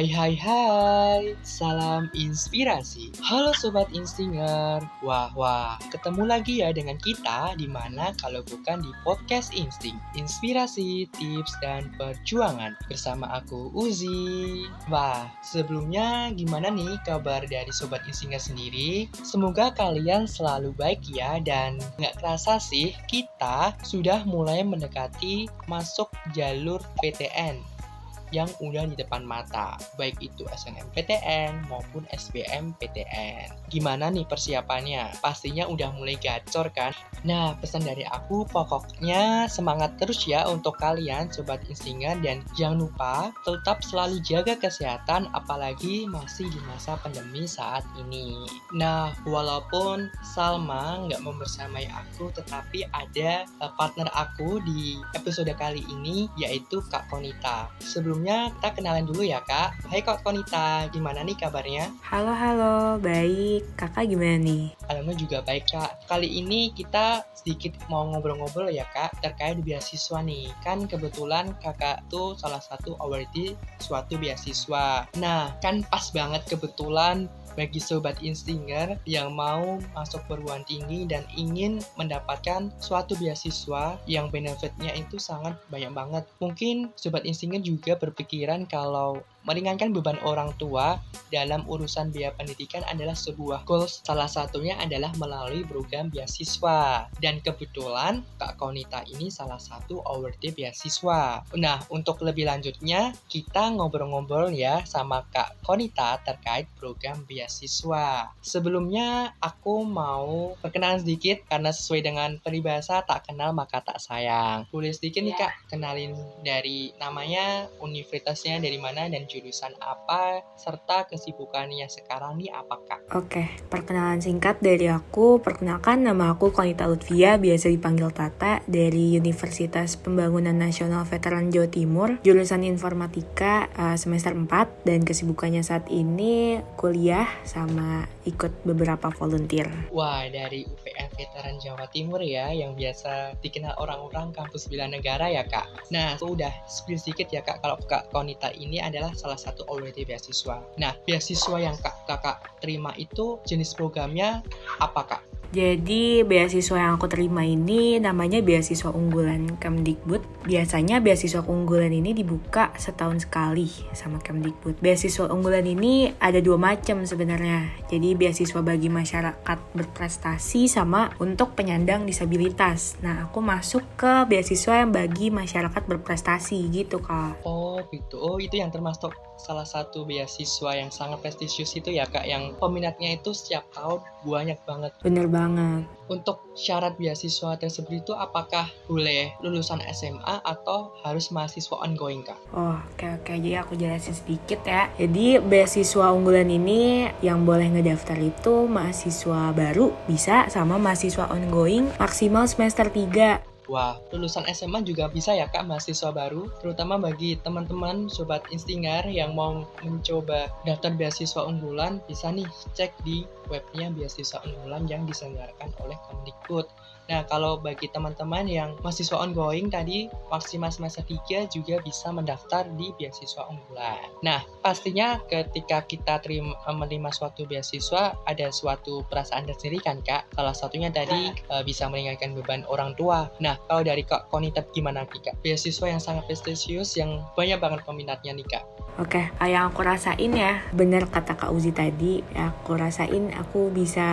Hai hai hai, salam inspirasi. Halo Sobat Instinger. Wah wah, ketemu lagi ya dengan kita di mana kalau bukan di podcast Insting. Inspirasi, tips, dan perjuangan bersama aku Uzi. Wah, sebelumnya gimana nih kabar dari Sobat Instinger sendiri? Semoga kalian selalu baik ya dan nggak kerasa sih kita sudah mulai mendekati masuk jalur PTN yang udah di depan mata, baik itu SNMPTN maupun SBMPTN. Gimana nih persiapannya? Pastinya udah mulai gacor kan? Nah, pesan dari aku pokoknya semangat terus ya untuk kalian Sobat Instingan dan jangan lupa tetap selalu jaga kesehatan apalagi masih di masa pandemi saat ini. Nah, walaupun Salma nggak membersamai aku tetapi ada eh, partner aku di episode kali ini yaitu Kak Konita. Sebelumnya kita kenalan dulu ya Kak. Hai Kak Konita, gimana nih kabarnya? Halo halo, baik. Kakak gimana nih? Alhamdulillah juga baik Kak. Kali ini kita sedikit mau ngobrol-ngobrol ya Kak terkait beasiswa nih. Kan kebetulan Kakak tuh salah satu awardee suatu beasiswa. Nah, kan pas banget kebetulan bagi sobat instinger yang mau masuk perguruan tinggi dan ingin mendapatkan suatu beasiswa yang benefitnya itu sangat banyak banget. Mungkin sobat instinger juga berpikiran kalau meringankan beban orang tua dalam urusan biaya pendidikan adalah sebuah goals. Salah satunya adalah melalui program beasiswa. Dan kebetulan Kak Konita ini salah satu awardee beasiswa. Nah, untuk lebih lanjutnya, kita ngobrol-ngobrol ya sama Kak Konita terkait program beasiswa. Sebelumnya, aku mau perkenalan sedikit karena sesuai dengan peribahasa tak kenal maka tak sayang. Boleh sedikit nih Kak, kenalin dari namanya, universitasnya dari mana, dan jurusan apa, serta kesibukannya sekarang nih apakah? Oke, perkenalan singkat dari aku. Perkenalkan nama aku Konita Lutfia, biasa dipanggil Tata, dari Universitas Pembangunan Nasional Veteran Jawa Timur, jurusan Informatika uh, semester 4, dan kesibukannya saat ini kuliah sama ikut beberapa volunteer. Wah, dari UPN Veteran Jawa Timur ya, yang biasa dikenal orang-orang kampus Bila Negara ya kak. Nah, aku udah spill sedikit ya kak, kalau Kak Konita ini adalah salah satu awardee beasiswa. Nah, beasiswa yang kak kakak terima itu jenis programnya apa kak? Jadi beasiswa yang aku terima ini namanya beasiswa unggulan Kemdikbud. Biasanya beasiswa unggulan ini dibuka setahun sekali sama Kemdikbud. Beasiswa unggulan ini ada dua macam sebenarnya. Jadi beasiswa bagi masyarakat berprestasi sama untuk penyandang disabilitas. Nah aku masuk ke beasiswa yang bagi masyarakat berprestasi gitu kak. Oh gitu. Oh itu yang termasuk salah satu beasiswa yang sangat prestisius itu ya kak yang peminatnya itu setiap tahun banyak banget. Bener banget. Untuk syarat beasiswa tersebut itu apakah boleh lulusan SMA atau harus mahasiswa ongoing kak? Oh oke okay, oke okay. jadi aku jelasin sedikit ya. Jadi beasiswa unggulan ini yang boleh ngedaftar itu mahasiswa baru bisa sama mahasiswa ongoing maksimal semester 3 Wah, lulusan SMA juga bisa ya kak mahasiswa baru, terutama bagi teman-teman sobat instingar yang mau mencoba daftar beasiswa unggulan, bisa nih cek di webnya beasiswa unggulan yang diselenggarakan oleh Kemdikbud. Nah, kalau bagi teman-teman yang mahasiswa ongoing tadi maksimal semester 3 juga bisa mendaftar di beasiswa unggulan. Nah, pastinya ketika kita terima menerima suatu beasiswa ada suatu perasaan tersendiri kan, Kak? Salah satunya tadi uh, bisa meringankan beban orang tua. Nah, kalau dari Kak Konitep gimana Kak? Beasiswa yang sangat prestisius yang banyak banget peminatnya nih, Kak. Oke, okay, yang aku rasain ya, bener kata Kak Uzi tadi, aku rasain aku bisa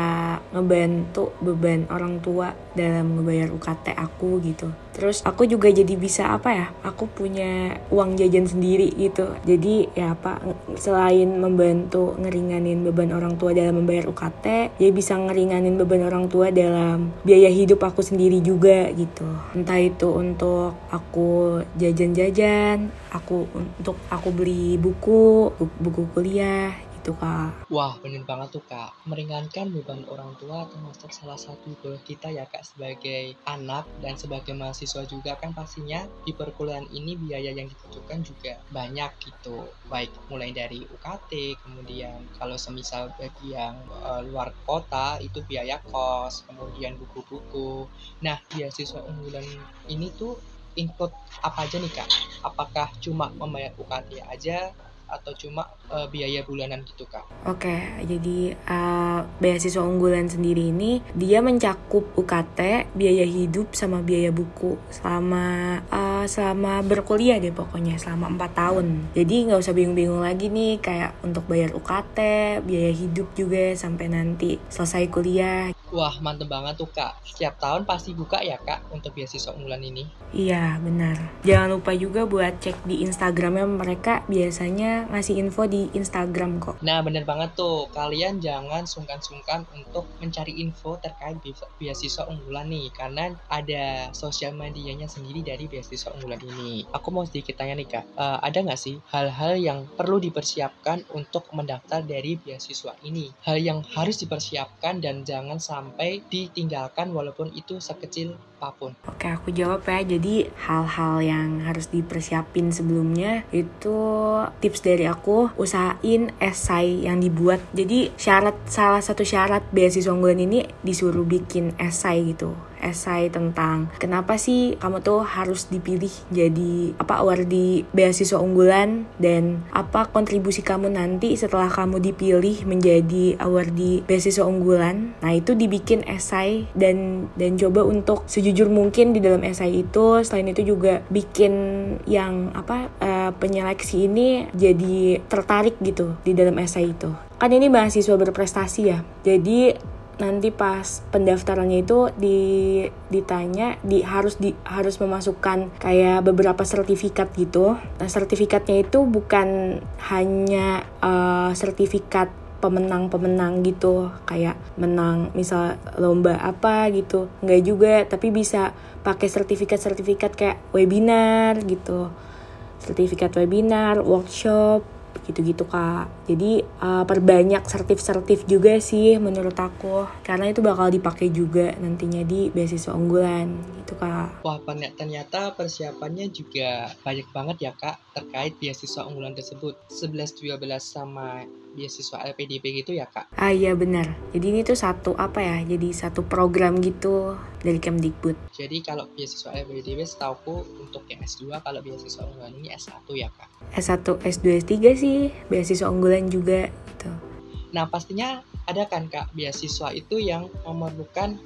ngebantu beban orang tua dalam ngebayar UKT aku gitu. Terus aku juga jadi bisa apa ya? Aku punya uang jajan sendiri gitu. Jadi ya apa? Selain membantu ngeringanin beban orang tua dalam membayar UKT, ya bisa ngeringanin beban orang tua dalam biaya hidup aku sendiri juga gitu. Entah itu untuk aku jajan-jajan, aku untuk aku beli buku, buku kuliah gitu kak. Wah bener banget tuh kak, meringankan beban orang tua termasuk salah satu goal kita ya kak sebagai anak dan sebagai mahasiswa juga kan pastinya di perkuliahan ini biaya yang dibutuhkan juga banyak gitu, baik mulai dari UKT, kemudian kalau semisal bagi yang uh, luar kota itu biaya kos, kemudian buku-buku. Nah beasiswa unggulan ini tuh include apa aja nih kak? Apakah cuma membayar UKT aja atau cuma uh, biaya bulanan gitu kak? Oke, okay, jadi uh, beasiswa unggulan sendiri ini dia mencakup UKT, biaya hidup sama biaya buku selama uh, selama berkuliah deh pokoknya selama empat tahun. Jadi nggak usah bingung-bingung lagi nih kayak untuk bayar UKT, biaya hidup juga sampai nanti selesai kuliah. Wah mantep banget tuh kak. Setiap tahun pasti buka ya kak untuk beasiswa unggulan ini. Iya benar. Jangan lupa juga buat cek di Instagramnya mereka biasanya ngasih info di Instagram kok. Nah bener banget tuh. Kalian jangan sungkan-sungkan untuk mencari info terkait beasiswa unggulan nih. Karena ada sosial medianya sendiri dari beasiswa unggulan ini. Aku mau sedikit tanya nih kak. Uh, ada nggak sih hal-hal yang perlu dipersiapkan untuk mendaftar dari beasiswa ini? Hal yang harus dipersiapkan dan jangan sampai sampai ditinggalkan walaupun itu sekecil apa pun. Oke, aku jawab ya. Jadi hal-hal yang harus dipersiapin sebelumnya itu tips dari aku usahain esai yang dibuat. Jadi syarat salah satu syarat beasiswa unggulan ini disuruh bikin esai gitu esai tentang kenapa sih kamu tuh harus dipilih jadi apa di beasiswa unggulan dan apa kontribusi kamu nanti setelah kamu dipilih menjadi di beasiswa unggulan. Nah, itu dibikin esai dan dan coba untuk sejujur mungkin di dalam esai itu selain itu juga bikin yang apa uh, penyeleksi ini jadi tertarik gitu di dalam esai itu. Kan ini mahasiswa berprestasi ya. Jadi nanti pas pendaftarannya itu di ditanya di harus di harus memasukkan kayak beberapa sertifikat gitu. Nah, sertifikatnya itu bukan hanya uh, sertifikat pemenang-pemenang gitu. Kayak menang misal lomba apa gitu. Nggak juga tapi bisa pakai sertifikat-sertifikat kayak webinar gitu. Sertifikat webinar workshop gitu-gitu kak. Jadi uh, perbanyak sertif-sertif juga sih menurut aku. Karena itu bakal dipakai juga nantinya di beasiswa unggulan gitu kak. Wah ternyata persiapannya juga banyak banget ya kak terkait beasiswa unggulan tersebut. 11-12 sama beasiswa LPDP gitu ya kak? Ah iya benar. Jadi ini tuh satu apa ya? Jadi satu program gitu dari Kemdikbud. Jadi kalau beasiswa LPDP setauku untuk yang S2 kalau beasiswa unggulan ini S1 ya kak? S1, S2, S3 sih beasiswa unggulan juga gitu. Nah pastinya ada kan kak beasiswa itu yang memerlukan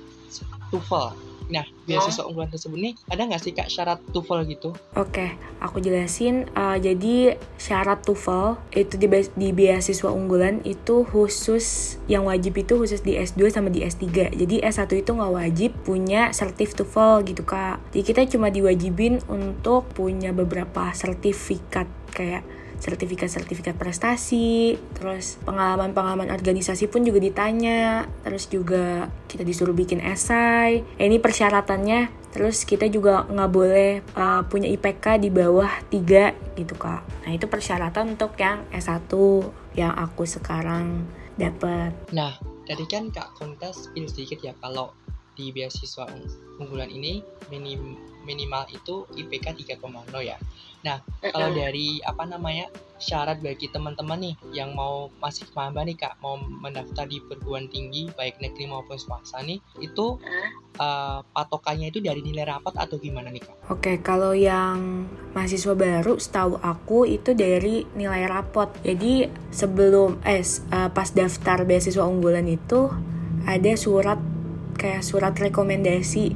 TOEFL Nah, beasiswa unggulan tersebut nih ada nggak sih kak syarat TOEFL gitu? Oke, aku jelasin. Uh, jadi syarat TOEFL itu di, di beasiswa unggulan itu khusus yang wajib itu khusus di S2 sama di S3. Jadi S1 itu nggak wajib punya sertif TOEFL gitu kak. Jadi kita cuma diwajibin untuk punya beberapa sertifikat kayak sertifikat-sertifikat prestasi, terus pengalaman-pengalaman organisasi pun juga ditanya, terus juga kita disuruh bikin esai. Eh, ini persyaratannya, terus kita juga nggak boleh uh, punya IPK di bawah 3 gitu kak. Nah itu persyaratan untuk yang S1 yang aku sekarang dapat. Nah, tadi kan Kak Kontes spill sedikit ya kalau di beasiswa unggulan ini minim, minimal itu IPK 3,0 ya. Nah, kalau dari apa namanya syarat bagi teman-teman nih yang mau masih maba nih kak, mau mendaftar di perguruan tinggi baik negeri maupun swasta nih, itu uh, patokannya itu dari nilai rapat atau gimana nih kak? Oke, kalau yang mahasiswa baru, setahu aku itu dari nilai rapot. Jadi sebelum eh uh, pas daftar beasiswa unggulan itu ada surat kayak surat rekomendasi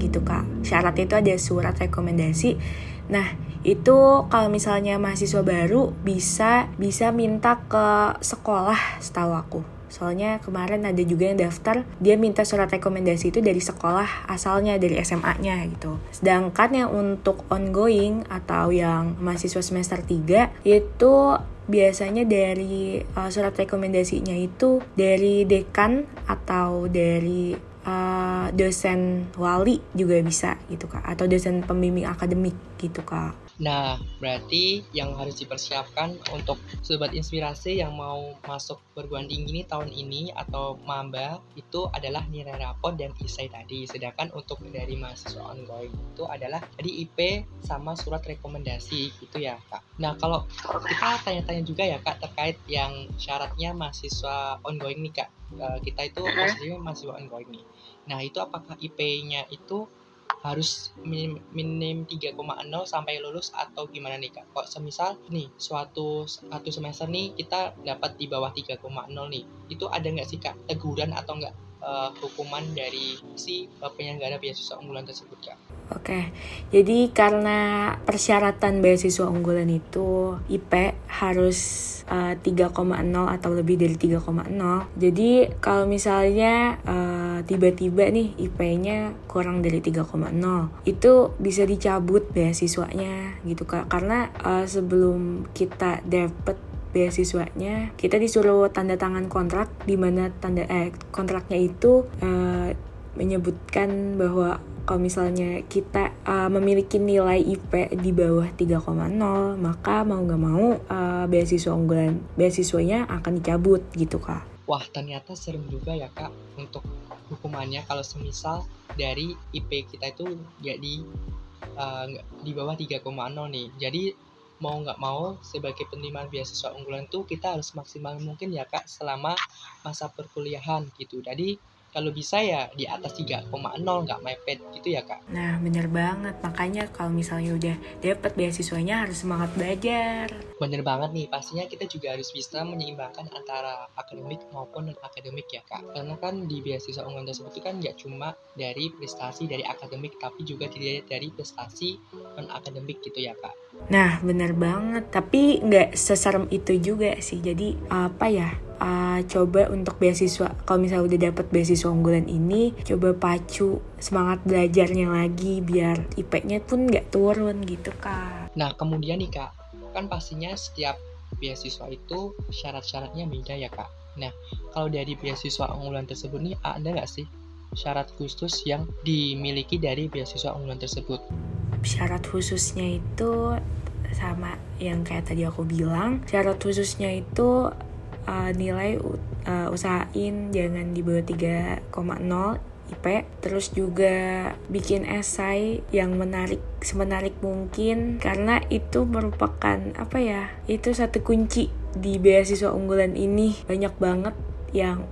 gitu kak. Syarat itu ada surat rekomendasi. Nah itu kalau misalnya mahasiswa baru bisa bisa minta ke sekolah setahu aku. Soalnya kemarin ada juga yang daftar dia minta surat rekomendasi itu dari sekolah asalnya dari SMA-nya gitu. Sedangkan yang untuk ongoing atau yang mahasiswa semester 3 itu biasanya dari uh, surat rekomendasinya itu dari dekan atau dari uh, dosen wali juga bisa gitu kak. Atau dosen pembimbing akademik gitu kak Nah, berarti yang harus dipersiapkan untuk sobat inspirasi yang mau masuk perguruan tinggi ini tahun ini atau maba itu adalah nilai rapor dan isai tadi. Sedangkan untuk dari mahasiswa ongoing itu adalah tadi IP sama surat rekomendasi gitu ya kak. Nah kalau kita tanya-tanya juga ya kak terkait yang syaratnya mahasiswa ongoing nih kak. Uh, kita itu posisinya mahasiswa ongoing nih. Nah itu apakah IP-nya itu harus minim, minim 3,0 sampai lulus atau gimana nih kak? Kok semisal nih suatu satu semester nih kita dapat di bawah 3,0 nih, itu ada nggak sih kak? Teguran atau nggak uh, hukuman dari si penyelenggara beasiswa unggulan tersebut kak? Oke, jadi karena persyaratan beasiswa unggulan itu IP harus uh, eh, 3,0 atau lebih dari 3,0. Jadi kalau misalnya uh, tiba-tiba nih IP-nya kurang dari 3,0, itu bisa dicabut beasiswanya gitu kak. Karena uh, sebelum kita dapet beasiswanya kita disuruh tanda tangan kontrak di mana tanda eh kontraknya itu uh, menyebutkan bahwa kalau misalnya kita uh, memiliki nilai IP di bawah 3,0 maka mau nggak mau uh, beasiswa unggulan beasiswanya akan dicabut gitu kak. Wah ternyata serem juga ya kak untuk hukumannya kalau semisal dari IP kita itu jadi uh, di bawah 3,0 nih. Jadi mau nggak mau sebagai penerimaan beasiswa unggulan itu kita harus maksimal mungkin ya kak selama masa perkuliahan gitu. Jadi kalau bisa ya di atas 3,0 nggak mepet gitu ya kak. Nah bener banget. Makanya kalau misalnya udah dapet beasiswanya harus semangat belajar. Bener banget nih. Pastinya kita juga harus bisa menyeimbangkan antara akademik maupun non akademik ya kak. Karena kan di beasiswa unggulan tersebut kan nggak cuma dari prestasi dari akademik tapi juga dilihat dari prestasi non akademik gitu ya kak. Nah bener banget. Tapi nggak seserem itu juga sih. Jadi apa ya uh, coba untuk beasiswa. Kalau misalnya udah dapet beasiswa unggulan ini coba pacu semangat belajarnya lagi biar IP-nya pun nggak turun gitu kak. Nah kemudian nih kak kan pastinya setiap beasiswa itu syarat-syaratnya beda ya kak. Nah kalau dari beasiswa unggulan tersebut nih ada nggak sih syarat khusus yang dimiliki dari beasiswa unggulan tersebut? Syarat khususnya itu sama yang kayak tadi aku bilang syarat khususnya itu uh, nilai uh, usahain jangan di bawah 3,0 IP terus juga bikin esai yang menarik semenarik mungkin karena itu merupakan apa ya itu satu kunci di beasiswa unggulan ini. Banyak banget yang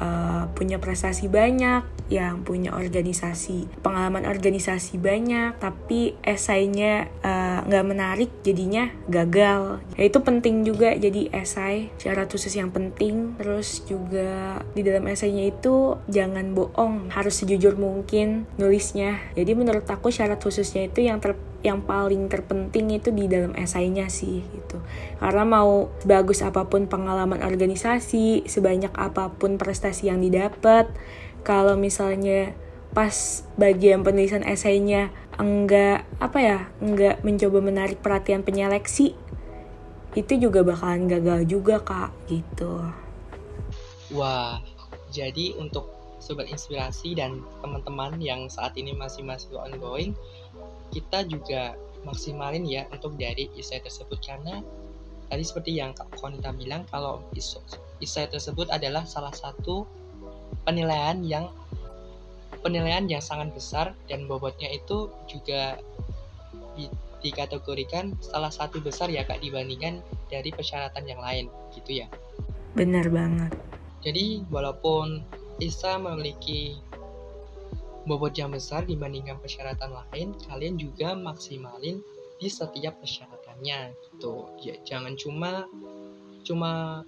uh, punya prestasi banyak yang punya organisasi pengalaman organisasi banyak tapi esainya eh, nggak uh, menarik jadinya gagal. Ya itu penting juga jadi esai syarat khusus yang penting. Terus juga di dalam esainya itu jangan bohong harus sejujur mungkin nulisnya. Jadi menurut aku syarat khususnya itu yang ter yang paling terpenting itu di dalam esainya sih gitu. Karena mau bagus apa pun pengalaman organisasi sebanyak apa pun prestasi yang didapat kalau misalnya pas bagian penulisan esainya enggak apa ya enggak mencoba menarik perhatian penyeleksi itu juga bakalan gagal juga kak gitu. Wah jadi untuk sobat inspirasi dan teman-teman yang saat ini masih masih ongoing kita juga maksimalin ya untuk dari esai tersebut. Karena tadi seperti yang Kak Konita bilang kalau esai tersebut adalah salah satu penilaian yang penilaian yang sangat besar dan bobotnya itu juga di, dikategorikan salah satu besar ya kak dibandingkan dari persyaratan yang lain gitu ya. Benar banget. Jadi walaupun ISA memiliki bobot yang besar dibandingkan persyaratan lain kalian juga maksimalin di setiap persyaratannya gitu ya jangan cuma cuma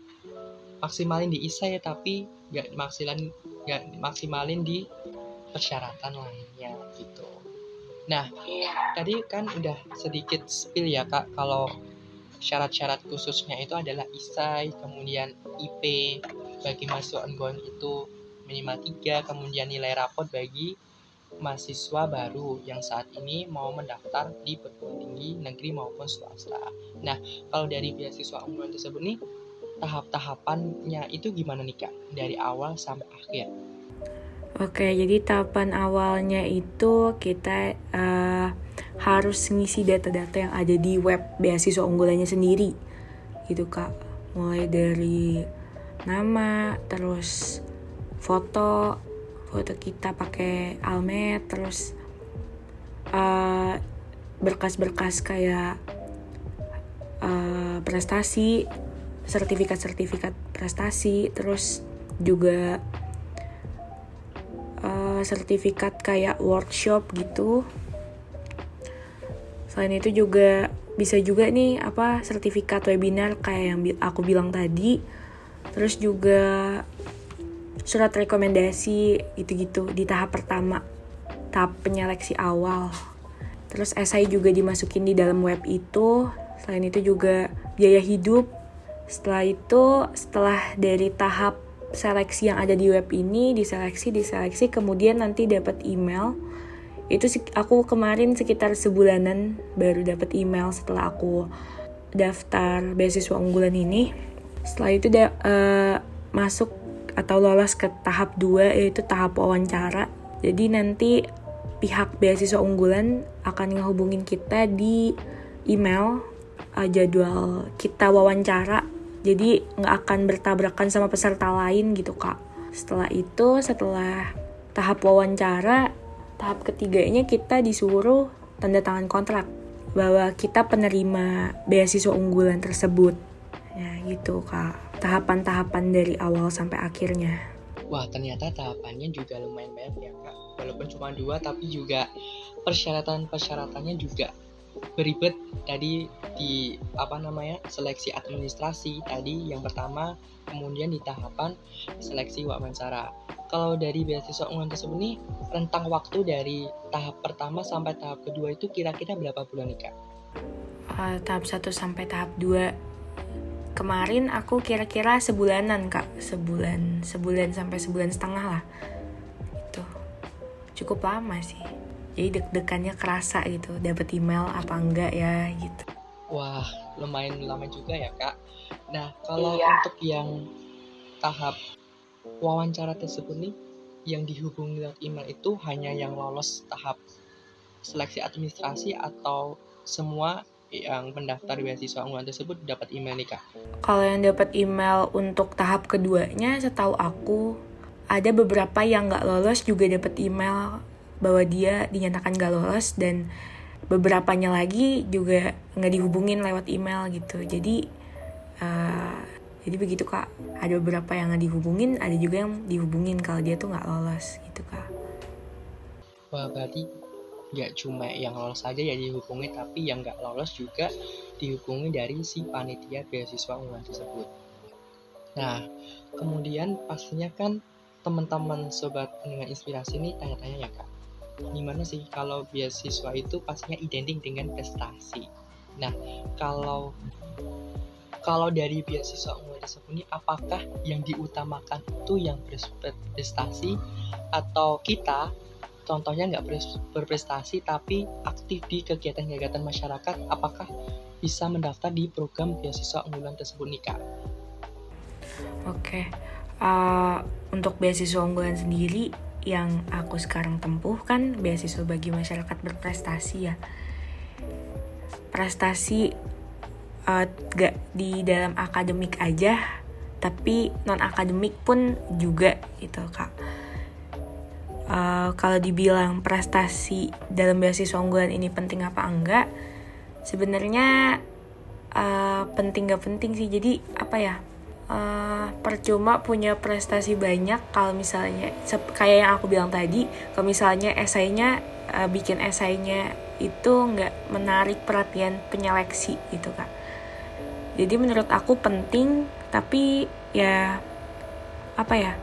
maksimalin di ISA ya tapi nggak maksimalin nggak maksimalin di persyaratan lainnya gitu. Nah, iya. tadi kan udah sedikit spill ya kak kalau syarat-syarat khususnya itu adalah ISAI, kemudian IP bagi mahasiswa ongoing itu minimal 3, kemudian nilai rapot bagi mahasiswa baru yang saat ini mau mendaftar di perguruan tinggi negeri maupun swasta. Nah, kalau dari beasiswa unggulan tersebut nih, tahap-tahapannya itu gimana nih kak? Dari awal sampai akhir? Oke, jadi tahapan awalnya itu kita uh, harus ngisi data-data yang ada di web beasiswa unggulannya sendiri, gitu kak. Mulai dari nama, terus foto, foto kita pakai almet, terus uh, berkas-berkas kayak uh, prestasi, sertifikat-sertifikat prestasi, terus juga sertifikat kayak workshop gitu. Selain itu juga bisa juga nih apa sertifikat webinar kayak yang aku bilang tadi. Terus juga surat rekomendasi gitu-gitu di tahap pertama tahap penyeleksi awal. Terus esai juga dimasukin di dalam web itu. Selain itu juga biaya hidup. Setelah itu setelah dari tahap seleksi yang ada di web ini diseleksi diseleksi kemudian nanti dapat email. Itu aku kemarin sekitar sebulanan baru dapat email setelah aku daftar beasiswa unggulan ini. Setelah itu uh, masuk atau lolos ke tahap 2 yaitu tahap wawancara. Jadi nanti pihak beasiswa unggulan akan ngehubungin kita di email uh, jadwal kita wawancara. Jadi nggak akan bertabrakan sama peserta lain gitu kak. Setelah itu setelah tahap wawancara tahap ketiganya kita disuruh tanda tangan kontrak bahwa kita penerima beasiswa unggulan tersebut. Ya gitu kak, tahapan-tahapan dari awal sampai akhirnya. Wah ternyata tahapannya juga lumayan banyak ya kak, walaupun cuma dua tapi juga persyaratan-persyaratannya juga beribet tadi di apa namanya seleksi administrasi tadi yang pertama kemudian di tahapan seleksi wawancara kalau dari beasiswa unggulan tersebut nih rentang waktu dari tahap pertama sampai tahap kedua itu kira-kira berapa bulan nih kak? Uh, tahap 1 sampai tahap 2 kemarin aku kira-kira sebulanan kak. Sebulan sebulan sampai sebulan setengah lah. Itu cukup lama sih. Jadi deg-degannya kerasa gitu. Dapat email apa enggak ya gitu. Wah lumayan lama juga ya kak. Nah kalau iya. untuk yang tahap wawancara tersebut nih yang dihubungi lewat email itu hanya yang lolos tahap seleksi administrasi atau semua yang pendaftar beasiswa unggulan tersebut dapat email nih kak? Kalau yang dapat email untuk tahap keduanya, setahu aku ada beberapa yang nggak lolos juga dapat email bahwa dia dinyatakan gak lolos dan beberapanya lagi juga nggak dihubungin lewat email gitu. Jadi uh, jadi begitu kak ada beberapa yang nggak dihubungin ada juga yang dihubungin kalau dia tuh nggak lolos gitu kak wah berarti nggak cuma yang lolos saja ya dihubungi tapi yang nggak lolos juga dihubungi dari si panitia beasiswa unggulan tersebut. Nah kemudian pastinya kan teman-teman sobat dengan inspirasi ini tanya-tanya ya kak. Gimana sih kalau beasiswa itu pastinya identik dengan prestasi? Nah kalau kalau dari beasiswa unggulan tersebut ini apakah yang diutamakan itu yang berprestasi atau kita contohnya nggak berprestasi tapi aktif di kegiatan-kegiatan masyarakat apakah bisa mendaftar di program beasiswa unggulan tersebut nih kak? Oke, uh, untuk beasiswa unggulan sendiri yang aku sekarang tempuh kan beasiswa bagi masyarakat berprestasi ya. Prestasi uh, gak di dalam akademik aja tapi non akademik pun juga gitu kak uh, kalau dibilang prestasi dalam beasiswa unggulan ini penting apa enggak sebenarnya uh, penting gak penting sih. Jadi apa ya uh, percuma punya prestasi banyak kalau misalnya kayak yang aku bilang tadi kalau misalnya esainya uh, bikin esainya itu nggak menarik perhatian penyeleksi gitu kak. Jadi menurut aku penting tapi ya apa ya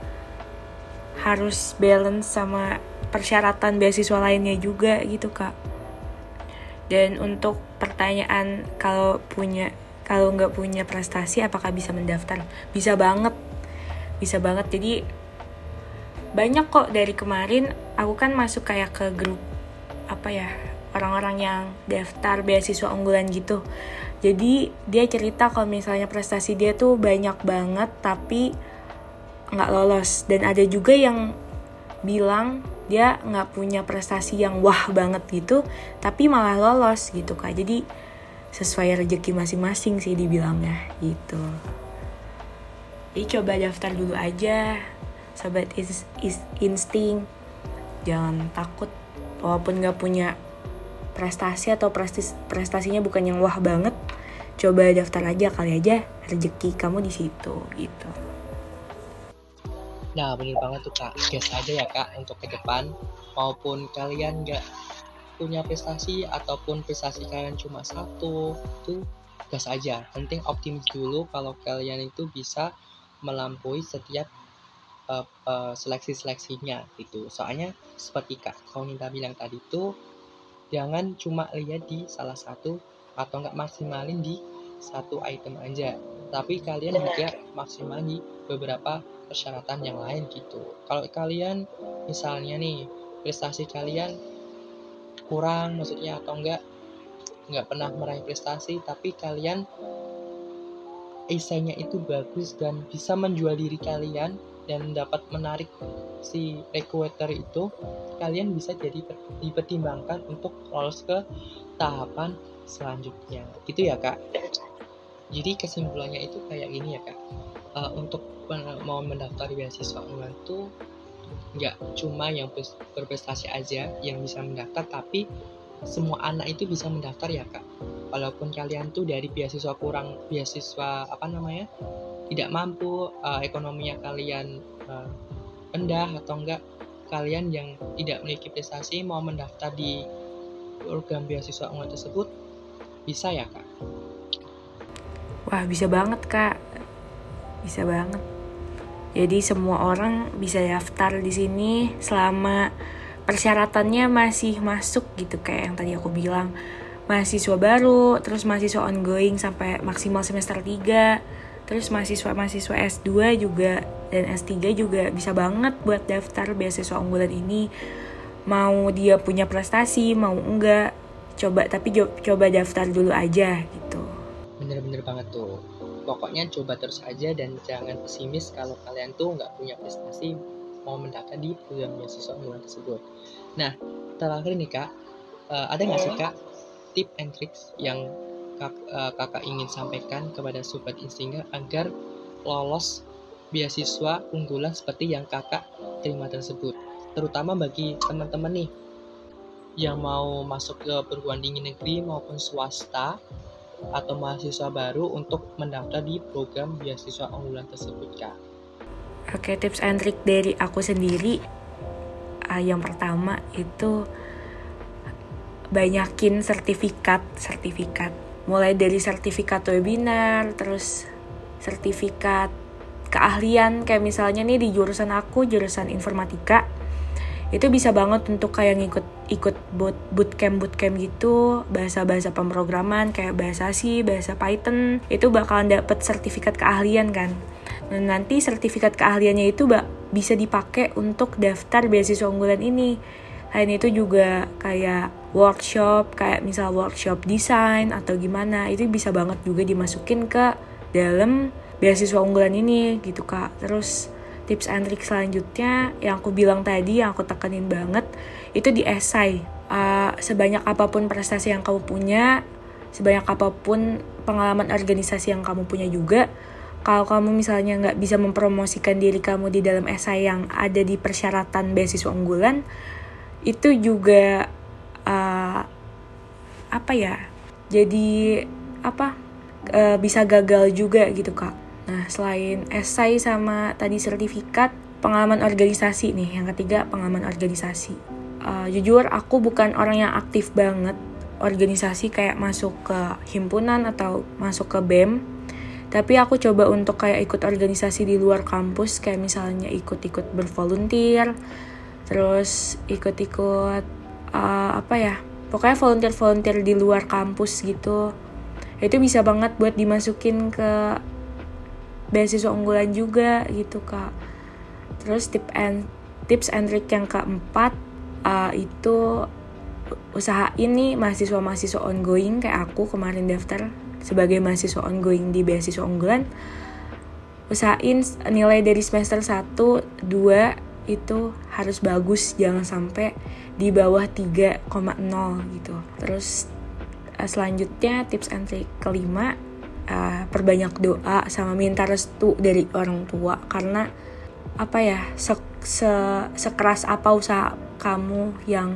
harus balance sama persyaratan beasiswa lainnya juga gitu kak. Dan untuk pertanyaan kalau punya kalau nggak punya prestasi apakah bisa mendaftar? Bisa banget. Bisa banget. Jadi banyak kok dari kemarin aku kan masuk kayak ke grup apa ya orang-orang yang daftar beasiswa unggulan gitu. Jadi dia cerita kalau misalnya prestasi dia tuh banyak banget tapi nggak lolos. Dan ada juga yang bilang dia nggak punya prestasi yang wah banget gitu tapi malah lolos gitu kak. Jadi sesuai rezeki masing-masing sih dibilangnya gitu. Jadi coba daftar dulu aja sobat is, is insting. Jangan takut walaupun nggak punya prestasi atau prestis, prestasinya bukan yang wah banget coba daftar aja kali aja rezeki kamu di situ gitu Nah, bener banget tuh kak. Gas aja ya kak untuk ke depan. Maupun kalian nggak punya prestasi ataupun prestasi kalian cuma satu, tuh gas aja. Penting optimis dulu kalau kalian itu bisa melampaui setiap uh, uh, seleksi-seleksinya gitu. Soalnya seperti kak Kaunita bilang tadi tuh jangan cuma lihat di salah satu atau nggak maksimalin di satu item aja tapi kalian juga maksimal di beberapa persyaratan yang lain gitu. Kalau kalian misalnya nih prestasi kalian kurang maksudnya atau enggak nggak pernah meraih prestasi tapi kalian esainya itu bagus dan bisa menjual diri kalian dan dapat menarik si recruiter itu kalian bisa jadi dipertimbangkan untuk lolos ke tahapan selanjutnya. Gitu ya kak. Jadi kesimpulannya itu kayak gini ya kak uh, untuk mau mendaftar beasiswa unggulan tuh nggak cuma yang berprestasi aja yang bisa mendaftar tapi semua anak itu bisa mendaftar ya kak. Walaupun kalian tuh dari beasiswa kurang beasiswa apa namanya tidak mampu uh, ekonominya kalian uh, rendah atau enggak kalian yang tidak memiliki prestasi mau mendaftar di program beasiswa unggulan tersebut bisa ya kak? Wah bisa banget kak bisa banget jadi semua orang bisa daftar di sini selama persyaratannya masih masuk gitu kayak yang tadi aku bilang mahasiswa baru, terus mahasiswa ongoing sampai maksimal semester 3, terus mahasiswa-mahasiswa S2 juga dan S3 juga bisa banget buat daftar beasiswa unggulan ini. Mau dia punya prestasi, mau enggak, coba tapi coba daftar dulu aja gitu. Bener-bener banget tuh pokoknya coba terus aja dan jangan pesimis kalau kalian tuh nggak punya prestasi mau mendaftar di program beasiswa unggulan tersebut. Nah, terakhir nih kak, uh, ada nggak sih kak tip and tricks yang kak, uh, kakak ingin sampaikan kepada sobat instinger agar lolos beasiswa unggulan seperti yang kakak terima tersebut, terutama bagi teman-teman nih yang mau masuk ke perguruan tinggi negeri maupun swasta atau mahasiswa baru untuk mendaftar di program beasiswa unggulan tersebut kak. Oke tips and trick dari aku sendiri uh, yang pertama itu banyakin sertifikat sertifikat mulai dari sertifikat webinar terus sertifikat keahlian kayak misalnya nih di jurusan aku jurusan informatika itu bisa banget untuk kayak ngikut ikut boot bootcamp bootcamp gitu bahasa bahasa pemrograman kayak bahasa C bahasa Python itu bakalan dapet sertifikat keahlian kan. Dan nanti sertifikat keahliannya itu bak bisa dipakai untuk daftar beasiswa unggulan ini. Lain itu juga kayak workshop kayak misal workshop desain atau gimana itu bisa banget juga dimasukin ke dalam beasiswa unggulan ini gitu kak. Terus tips and trick selanjutnya yang aku bilang tadi yang aku tekenin banget itu di esai uh, sebanyak apa pun prestasi yang kamu punya sebanyak apa pun pengalaman organisasi yang kamu punya juga kalau kamu misalnya nggak bisa mempromosikan diri kamu di dalam esai yang ada di persyaratan beasiswa unggulan itu juga uh, apa ya jadi apa uh, bisa gagal juga gitu kak Nah, selain esai sama tadi sertifikat, pengalaman organisasi nih. Yang ketiga, pengalaman organisasi. Uh, jujur, aku bukan orang yang aktif banget organisasi kayak masuk ke himpunan atau masuk ke BEM. Tapi aku coba untuk kayak ikut organisasi di luar kampus, kayak misalnya ikut-ikut bervolunteer, terus ikut-ikut uh, apa ya, pokoknya volunteer-volunteer di luar kampus gitu. Itu bisa banget buat dimasukin ke beasiswa unggulan juga gitu kak terus tip and tips and trick yang keempat uh, itu usaha ini mahasiswa-mahasiswa ongoing kayak aku kemarin daftar sebagai mahasiswa ongoing di beasiswa unggulan. Usahain nilai dari semester 1, 2 itu harus bagus jangan sampai di bawah 3,0 gitu. Terus uh, selanjutnya tips and trick kelima uh, perbanyak doa sama minta restu dari orang tua. Karena apa ya se, se sekeras apa usaha kamu yang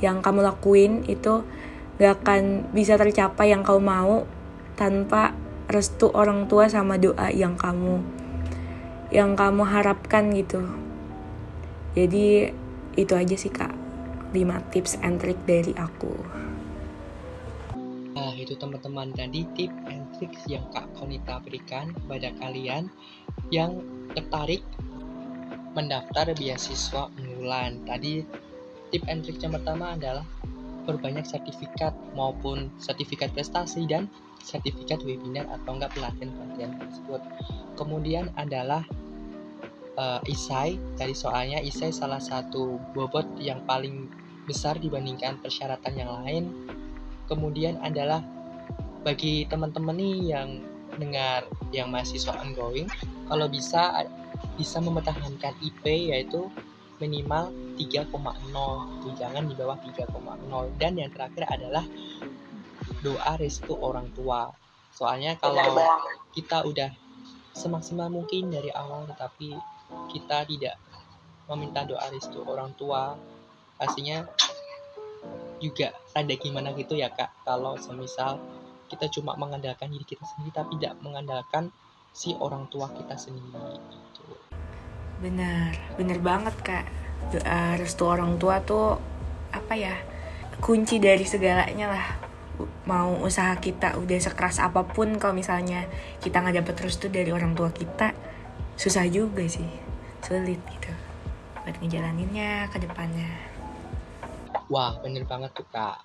yang kamu lakuin itu gak akan bisa tercapai yang kamu mau tanpa restu orang tua sama doa yang kamu yang kamu harapkan gitu. Jadi itu aja sih kak. 5 tips and trick dari aku. Nah, itu teman-teman tadi tip and tricks yang Kak Konita berikan kepada kalian yang tertarik mendaftar beasiswa unggulan. Tadi tip and trick yang pertama adalah berbanyak sertifikat maupun sertifikat prestasi dan sertifikat webinar atau enggak pelatihan-pelatihan tersebut. Kemudian adalah uh, isai dari soalnya isai salah satu bobot yang paling besar dibandingkan persyaratan yang lain kemudian adalah bagi teman-teman nih yang dengar yang mahasiswa ongoing kalau bisa bisa mempertahankan IP yaitu minimal 3,0 jangan di bawah 3,0 dan yang terakhir adalah doa restu orang tua. Soalnya kalau kita udah semaksimal mungkin dari awal tetapi kita tidak meminta doa restu orang tua pastinya juga ada gimana gitu ya kak. Kalau semisal kita cuma mengandalkan diri kita sendiri tapi tidak mengandalkan si orang tua kita sendiri gitu. benar benar banget kak. Doa restu orang tua tuh apa ya kunci dari segalanya lah. Mau usaha kita udah sekeras apa pun kalau misalnya kita nggak dapet restu dari orang tua kita susah juga sih. Sulit gitu. Buat ngejalaninnya ke depannya. Wah, bener banget tuh kak.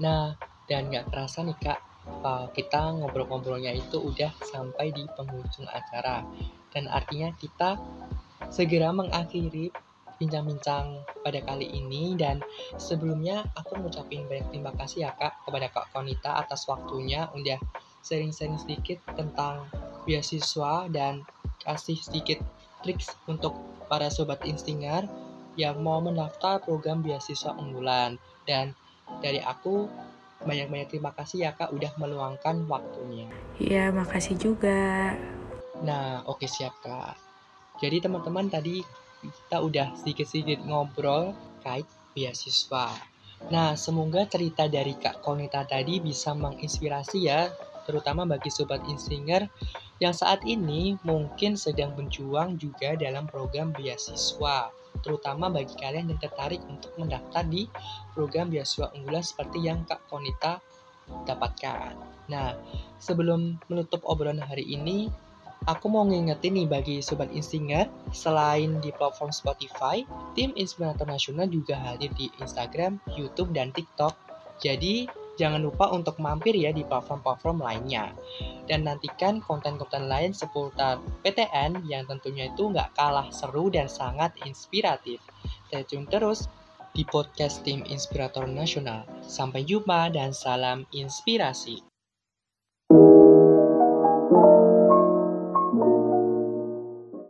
Nah, dan nggak terasa nih kak, uh, kita ngobrol-ngobrolnya itu udah sampai di penghujung acara. Dan artinya kita segera mengakhiri bincang-bincang pada kali ini dan sebelumnya aku ngucapin banyak terima kasih ya kak kepada kak Konita atas waktunya udah sering-sering sedikit tentang beasiswa dan kasih sedikit triks untuk para sobat instinger yang mau mendaftar program beasiswa unggulan. Dan dari aku banyak-banyak terima kasih ya kak udah meluangkan waktunya. Iya, makasih juga. Nah, oke siap kak. Jadi teman-teman tadi kita udah sedikit-sedikit ngobrol kait beasiswa. Nah, semoga cerita dari Kak Konita tadi bisa menginspirasi ya, terutama bagi Sobat Insinger yang saat ini mungkin sedang berjuang juga dalam program beasiswa terutama bagi kalian yang tertarik untuk mendaftar di program beasiswa unggulan seperti yang Kak Konita dapatkan. Nah, sebelum menutup obrolan hari ini, aku mau ngingetin nih bagi Sobat Instinger, selain di platform Spotify, tim Inspirator Nasional juga hadir di Instagram, YouTube, dan TikTok. Jadi, Jangan lupa untuk mampir ya di platform-platform lainnya. Dan nantikan konten-konten lain seputar PTN yang tentunya itu nggak kalah seru dan sangat inspiratif. Stay tune terus di podcast tim Inspirator Nasional. Sampai jumpa dan salam inspirasi.